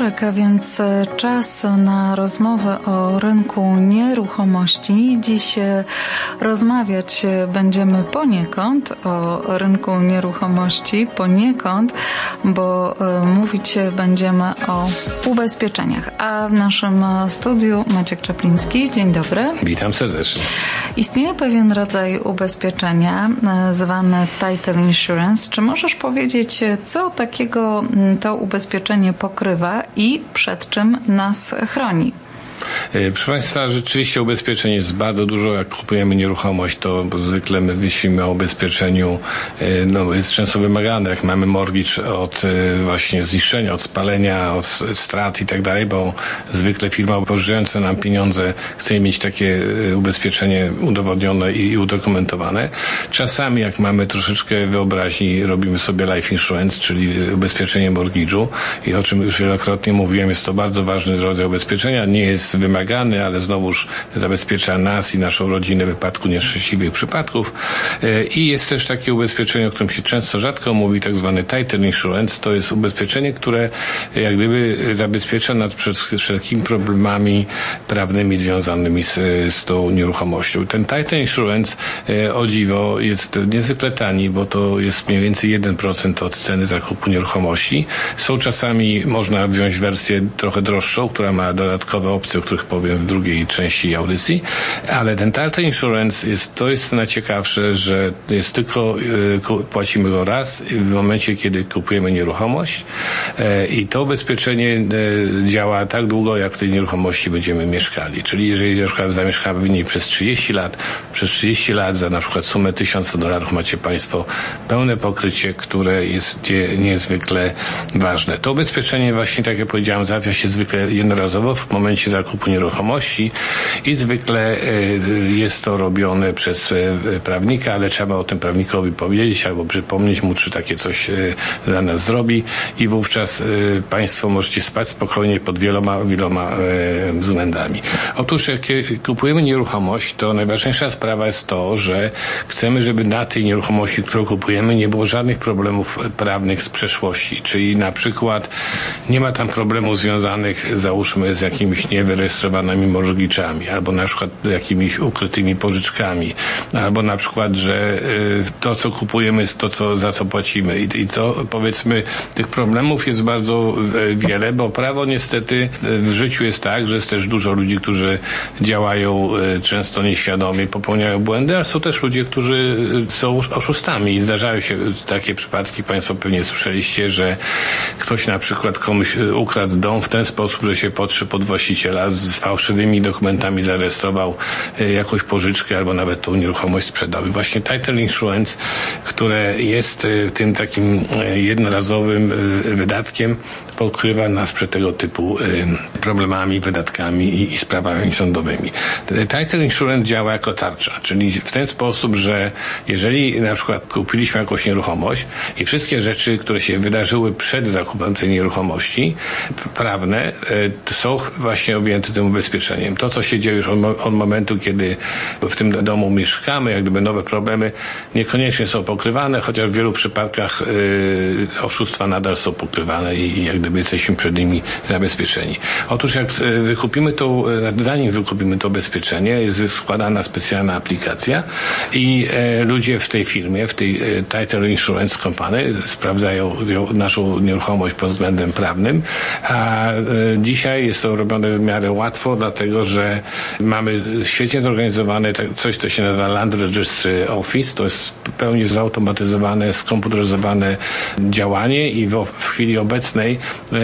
wtorek, a więc e, czas na rozmowę o rynku nieruchomości. Dziś e, rozmawiać będziemy poniekąd o rynku nieruchomości, poniekąd, bo e, mówić będziemy o ubezpieczeniach. A w naszym studiu Maciek Czapliński. Dzień dobry. Witam serdecznie. Istnieje pewien rodzaj ubezpieczenia zwany Title Insurance. Czy możesz powiedzieć, co takiego to ubezpieczenie pokrywa i przed czym nas chroni. E, proszę Państwa, rzeczywiście ubezpieczeń jest bardzo dużo. Jak kupujemy nieruchomość, to zwykle my myślimy o ubezpieczeniu, e, no jest często wymagane, jak mamy mortgage od e, właśnie zniszczenia, od spalenia, od strat i tak dalej, bo zwykle firma pożyczająca nam pieniądze chce mieć takie ubezpieczenie udowodnione i udokumentowane. Czasami, jak mamy troszeczkę wyobraźni, robimy sobie life insurance, czyli ubezpieczenie mortgage'u i o czym już wielokrotnie mówiłem, jest to bardzo ważny rodzaj ubezpieczenia. Nie jest wymagany, ale znowuż zabezpiecza nas i naszą rodzinę w wypadku nieszczęśliwych przypadków. E, I jest też takie ubezpieczenie, o którym się często rzadko mówi, tak zwany title insurance. To jest ubezpieczenie, które jak gdyby zabezpiecza nas przed wszelkimi problemami prawnymi związanymi z, z tą nieruchomością. Ten title insurance e, o dziwo jest niezwykle tani, bo to jest mniej więcej 1% od ceny zakupu nieruchomości. Są czasami, można wziąć wersję trochę droższą, która ma dodatkowe opcje o których powiem w drugiej części audycji, ale ten Insurance jest, to jest najciekawsze, że jest tylko, e, płacimy go raz w momencie, kiedy kupujemy nieruchomość e, i to ubezpieczenie e, działa tak długo, jak w tej nieruchomości będziemy mieszkali. Czyli jeżeli na przykład zamieszkamy w niej przez 30 lat, przez 30 lat za na przykład sumę 1000 dolarów macie Państwo pełne pokrycie, które jest niezwykle ważne. To ubezpieczenie właśnie, tak jak powiedziałem, załatwia się zwykle jednorazowo w momencie zakupu nieruchomości i zwykle e, jest to robione przez e, prawnika, ale trzeba o tym prawnikowi powiedzieć albo przypomnieć mu, czy takie coś e, dla nas zrobi i wówczas Państwo możecie spać spokojnie pod wieloma, wieloma względami. Otóż jak kupujemy nieruchomość, to najważniejsza sprawa jest to, że chcemy, żeby na tej nieruchomości, którą kupujemy, nie było żadnych problemów prawnych z przeszłości, czyli na przykład nie ma tam problemów związanych, załóżmy, z jakimiś nie wyrejestrowanymi mortgage'ami, albo na przykład jakimiś ukrytymi pożyczkami, albo na przykład, że y, to, co kupujemy, jest to, co, za co płacimy. I, I to, powiedzmy, tych problemów jest bardzo y, wiele, bo prawo niestety y, w życiu jest tak, że jest też dużo ludzi, którzy działają często nieświadomie, popełniają błędy, ale są też ludzie, którzy są oszustami i zdarzają się takie przypadki. Państwo pewnie słyszeliście, że ktoś na przykład komuś ukradł dom w ten sposób, że się podszy pod właściciela, z fałszywymi dokumentami zarejestrował e, jakąś pożyczkę albo nawet tą nieruchomość sprzedał. I właśnie title insurance, które jest e, tym takim e, jednorazowym wydatkiem, pokrywa nas przed tego typu problemami, wydatkami i, i sprawami sądowymi. Title insurance działa jako tarcza, czyli w ten sposób, że jeżeli na przykład kupiliśmy jakąś nieruchomość i wszystkie rzeczy, które się wydarzyły przed zakupem tej nieruchomości, prawne, są właśnie objęte tym ubezpieczeniem. To, co się dzieje już od, od momentu, kiedy w tym domu mieszkamy, jak gdyby nowe problemy niekoniecznie są pokrywane, chociaż w wielu przypadkach y, oszustwa nadal są pokrywane i, i jak gdyby jesteśmy przed nimi zabezpieczeni. Otóż jak y, wykupimy to, y, zanim wykupimy to ubezpieczenie, jest składana specjalna aplikacja i e, ludzie w tej firmie, w tej e, Title Insurance Company sprawdzają naszą nieruchomość pod względem prawnym, a e, dzisiaj jest to robione w miarę łatwo, dlatego że mamy świetnie zorganizowane coś, co się nazywa Land Registry Office. To jest w pełni zautomatyzowane, skomputeryzowane działanie i w, chwili obecnej e,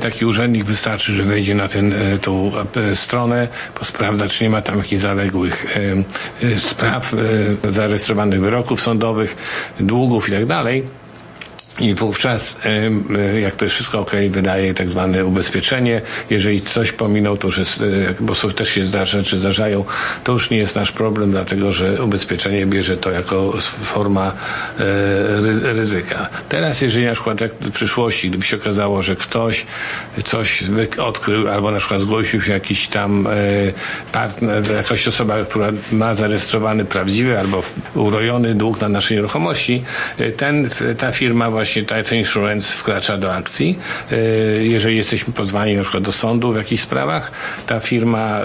taki urzędnik wystarczy, że wejdzie na ten, e, tą e, stronę, posprawdza, czy nie ma tam jakichś zaległych spraw, zarejestrowanych wyroków sądowych, długów i tak i wówczas, jak to jest wszystko ok, wydaje tak zwane ubezpieczenie. Jeżeli coś pominął, to już jest, bo też się zdarza, rzeczy zdarzają, to już nie jest nasz problem, dlatego że ubezpieczenie bierze to jako forma e, ryzyka. Teraz, jeżeli na przykład jak w przyszłości, gdyby się okazało, że ktoś coś odkrył, albo na przykład zgłosił się jakiś tam e, partner, jakaś osoba, która ma zarejestrowany prawdziwy albo urojony dług na naszej nieruchomości, e, ten, ta firma właśnie właśnie Title Insurance wkracza do akcji. Jeżeli jesteśmy pozwani na przykład do sądu w jakichś sprawach, ta firma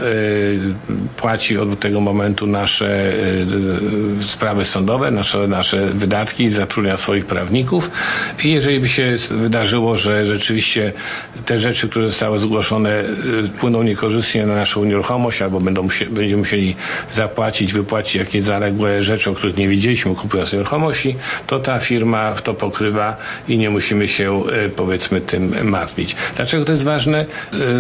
płaci od tego momentu nasze sprawy sądowe, nasze, nasze wydatki, zatrudnia swoich prawników i jeżeli by się wydarzyło, że rzeczywiście te rzeczy, które zostały zgłoszone wpłyną niekorzystnie na naszą nieruchomość albo będą musieli, będziemy musieli zapłacić, wypłacić jakieś zaległe rzeczy, o których nie wiedzieliśmy kupując nieruchomości, to ta firma to pokrywa i nie musimy się e, powiedzmy tym martwić. Dlaczego to jest ważne? E,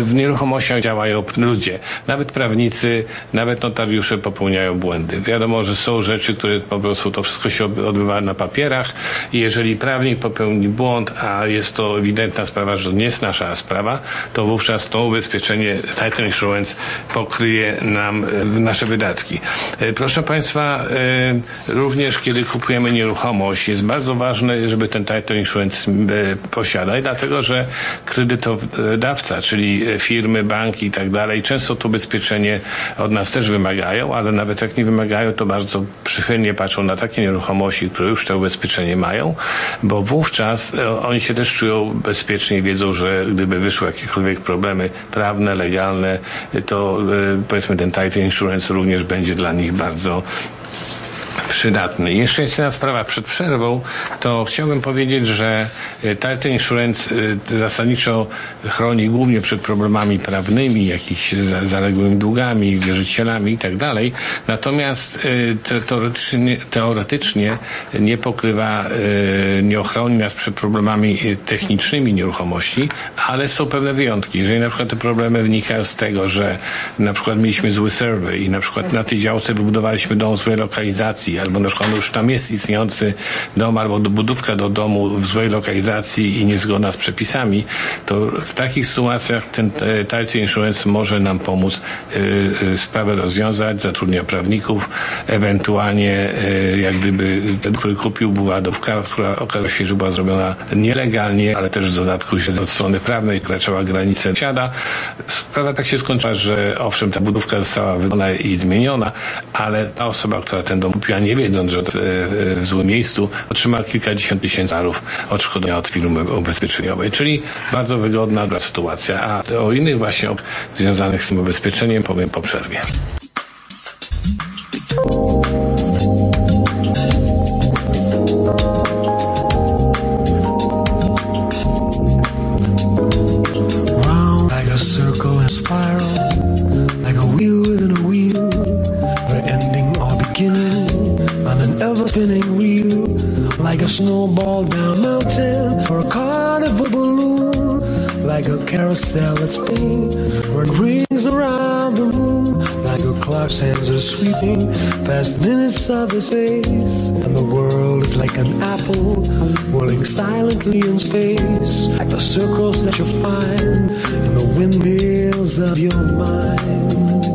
w nieruchomościach działają ludzie. Nawet prawnicy, nawet notariusze popełniają błędy. Wiadomo, że są rzeczy, które po prostu to wszystko się odbywa na papierach i jeżeli prawnik popełni błąd, a jest to ewidentna sprawa, że to nie jest nasza sprawa, to wówczas to ubezpieczenie Title Insurance pokryje nam e, nasze wydatki. Proszę Państwa, również kiedy kupujemy nieruchomość, jest bardzo ważne, żeby ten title insurance posiadać, dlatego że kredytodawca, czyli firmy, banki i tak dalej, często to ubezpieczenie od nas też wymagają, ale nawet jak nie wymagają, to bardzo przychylnie patrzą na takie nieruchomości, które już to ubezpieczenie mają, bo wówczas e, oni się też czują bezpiecznie i wiedzą, że gdyby wyszły jakiekolwiek problemy prawne, legalne, to e, powiedzmy ten title insurance również będzie dla nich bardzo przydatny. Jeszcze jedna sprawa przed przerwą, to chciałbym powiedzieć, że e, Title Insurance e, zasadniczo chroni głównie przed problemami prawnymi, jakichś zaległymi długami, wierzycielami i tak. Natomiast e, teoretycznie, teoretycznie nie pokrywa, nie ochroni nas przed problemami technicznymi nieruchomości, ale są pewne wyjątki. Jeżeli na przykład te problemy wynikają z tego, że na przykład mieliśmy zły survey i na przykład na tej działce wybudowaliśmy dom złej lokalizacji, albo na przykład już tam jest istniejący dom, albo budówka do domu w złej lokalizacji i niezgodna z przepisami, to w takich sytuacjach ten Title Insurance może nam pomóc y, y, sprawę rozwiązać, zatrudnia prawników, ewentualnie y, jak gdyby ten, który kupił była dówka, która okazała się, że była zrobiona nielegalnie, ale też w dodatku się od strony prawnej kraczała granicę siada. Sprawa tak się skończyła, że owszem, ta budówka została wydana i zmieniona, ale ta osoba, która ten dom kupiła, nie wiedząc, że w złym miejscu otrzymała kilkadziesiąt tysięcy dolarów odszkodowania od firmy ubezpieczeniowej. Czyli bardzo wygodna sytuacja. A o innych właśnie związanych z tym ubezpieczeniem powiem po przerwie. Spinning wheel like a snowball down mountain or a carnival balloon like a carousel that's spinning or rings around the room, like a clock's hands are sweeping past minutes of his face. And the world is like an apple whirling silently in space like the circles that you find in the windmills of your mind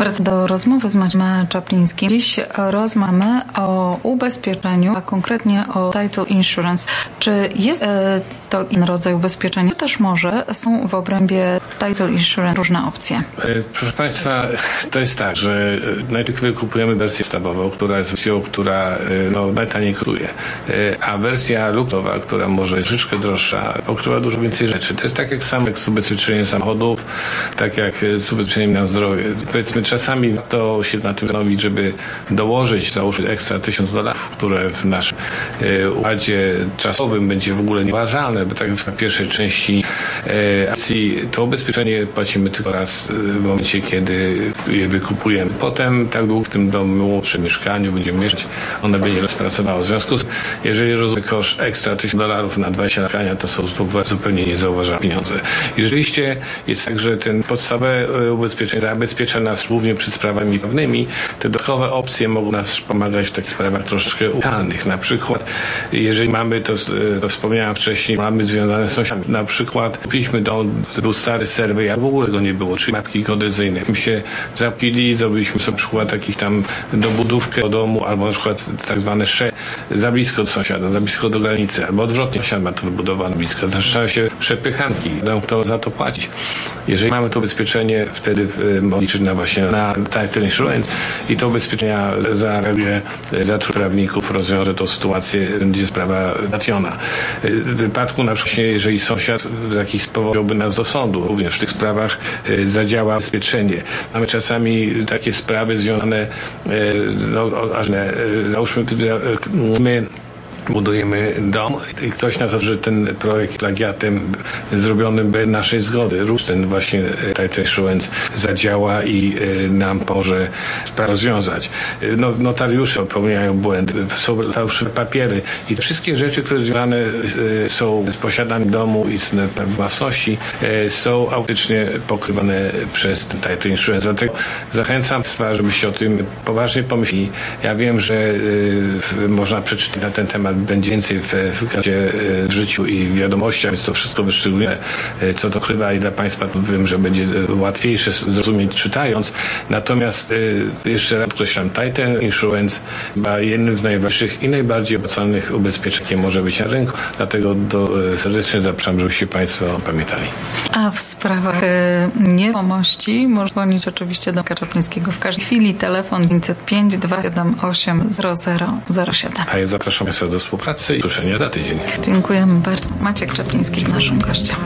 Wracam do rozmowy z Maciem Czaplińskim. Dziś rozmawiamy o ubezpieczeniu, a konkretnie o title insurance. Czy jest e, to inny rodzaj ubezpieczenia? Też może są w obrębie title insurance różne opcje. E, proszę Państwa, to jest tak, że e, najpierw kupujemy wersję podstawową, która jest wersją, która no, najtaniej kosztuje. A wersja luktowa, która może jest troszeczkę droższa, pokrywa dużo więcej rzeczy. To jest tak jak samo jak z ubezpieczeniem samochodów, tak jak z ubezpieczeniem na zdrowie. Powiedzmy czasami to się na tym zastanowić, żeby dołożyć, załóżmy ekstra tysiąc dolarów, które w naszym e, układzie czasowym będzie w ogóle nieuważalne, bo tak w pierwszej części e, akcji to ubezpieczenie płacimy tylko raz e, w momencie, kiedy je wykupujemy. Potem tak długo w tym domu przy mieszkaniu będziemy mieszkać, one będzie rozpracowało. W związku z jeżeli rozumiem koszt ekstra tysiąc dolarów na 20 mieszkania, to są zupełnie niezauważalne pieniądze. I rzeczywiście jest tak, że ten podstawowe ubezpieczenie zabezpiecza nas głównie przed sprawami prawnymi, te dodatkowe opcje mogą nas pomagać w takich sprawach troszeczkę ukalnych. Na przykład, jeżeli mamy, to, to wspomniałem wcześniej, mamy związane z sąsiadami. Na przykład kupiliśmy dom, był stary serwer, a w ogóle go nie było, czyli mapki geodezyjne. My się zapili, zrobiliśmy sobie przykład takich tam dobudówkę do domu, albo na przykład tak zwane sze, za blisko do sąsiada, za blisko do granicy, albo odwrotnie, sąsiad ma to wybudowane blisko. Zaczynają się przepychanki, kto za to płacić. Jeżeli mamy to ubezpieczenie, wtedy liczyć na właśnie na title insurance i to ubezpieczenia zareaguje za prawników, rozwiąże tą sytuację, będzie sprawa załatwiona. W wypadku na przykład, jeżeli sąsiad w jakiś sposób nas do sądu, również w tych sprawach zadziała ubezpieczenie. Mamy czasami takie sprawy związane, no, aż załóżmy, my budujemy dom i ktoś nas że ten projekt plagiatem zrobionym bez naszej zgody. Róż ten właśnie title insurance zadziała i nam może rozwiązać. No, notariusze popełniają błędy, są fałszywe papiery i wszystkie rzeczy, które związane są z posiadaniem domu i z własności są autentycznie pokrywane przez ten title insurance. Dlatego zachęcam Państwa, żebyście o tym poważnie pomyśleli. Ja wiem, że można przeczytać na ten temat będzie więcej w, w, w życiu i w wiadomościach, więc to wszystko wyszczególnione, co to krywa i dla Państwa to wiem, że będzie łatwiejsze zrozumieć czytając. Natomiast jeszcze raz podkreślam, Titan Insurance ma jednym z najważniejszych i najbardziej opłacalnych ubezpieczeń, jakie może być na rynku, dlatego do, serdecznie zapraszam, żebyście Państwo pamiętali. A w sprawach nieruchomości można dzwonić oczywiście do Karapłyńskiego w każdej chwili. Telefon 505 278 0007. A ja zapraszam Państwa do współpracy i słyszenia za tydzień. Dziękujemy bardzo. Maciek Czapliński naszym gościem.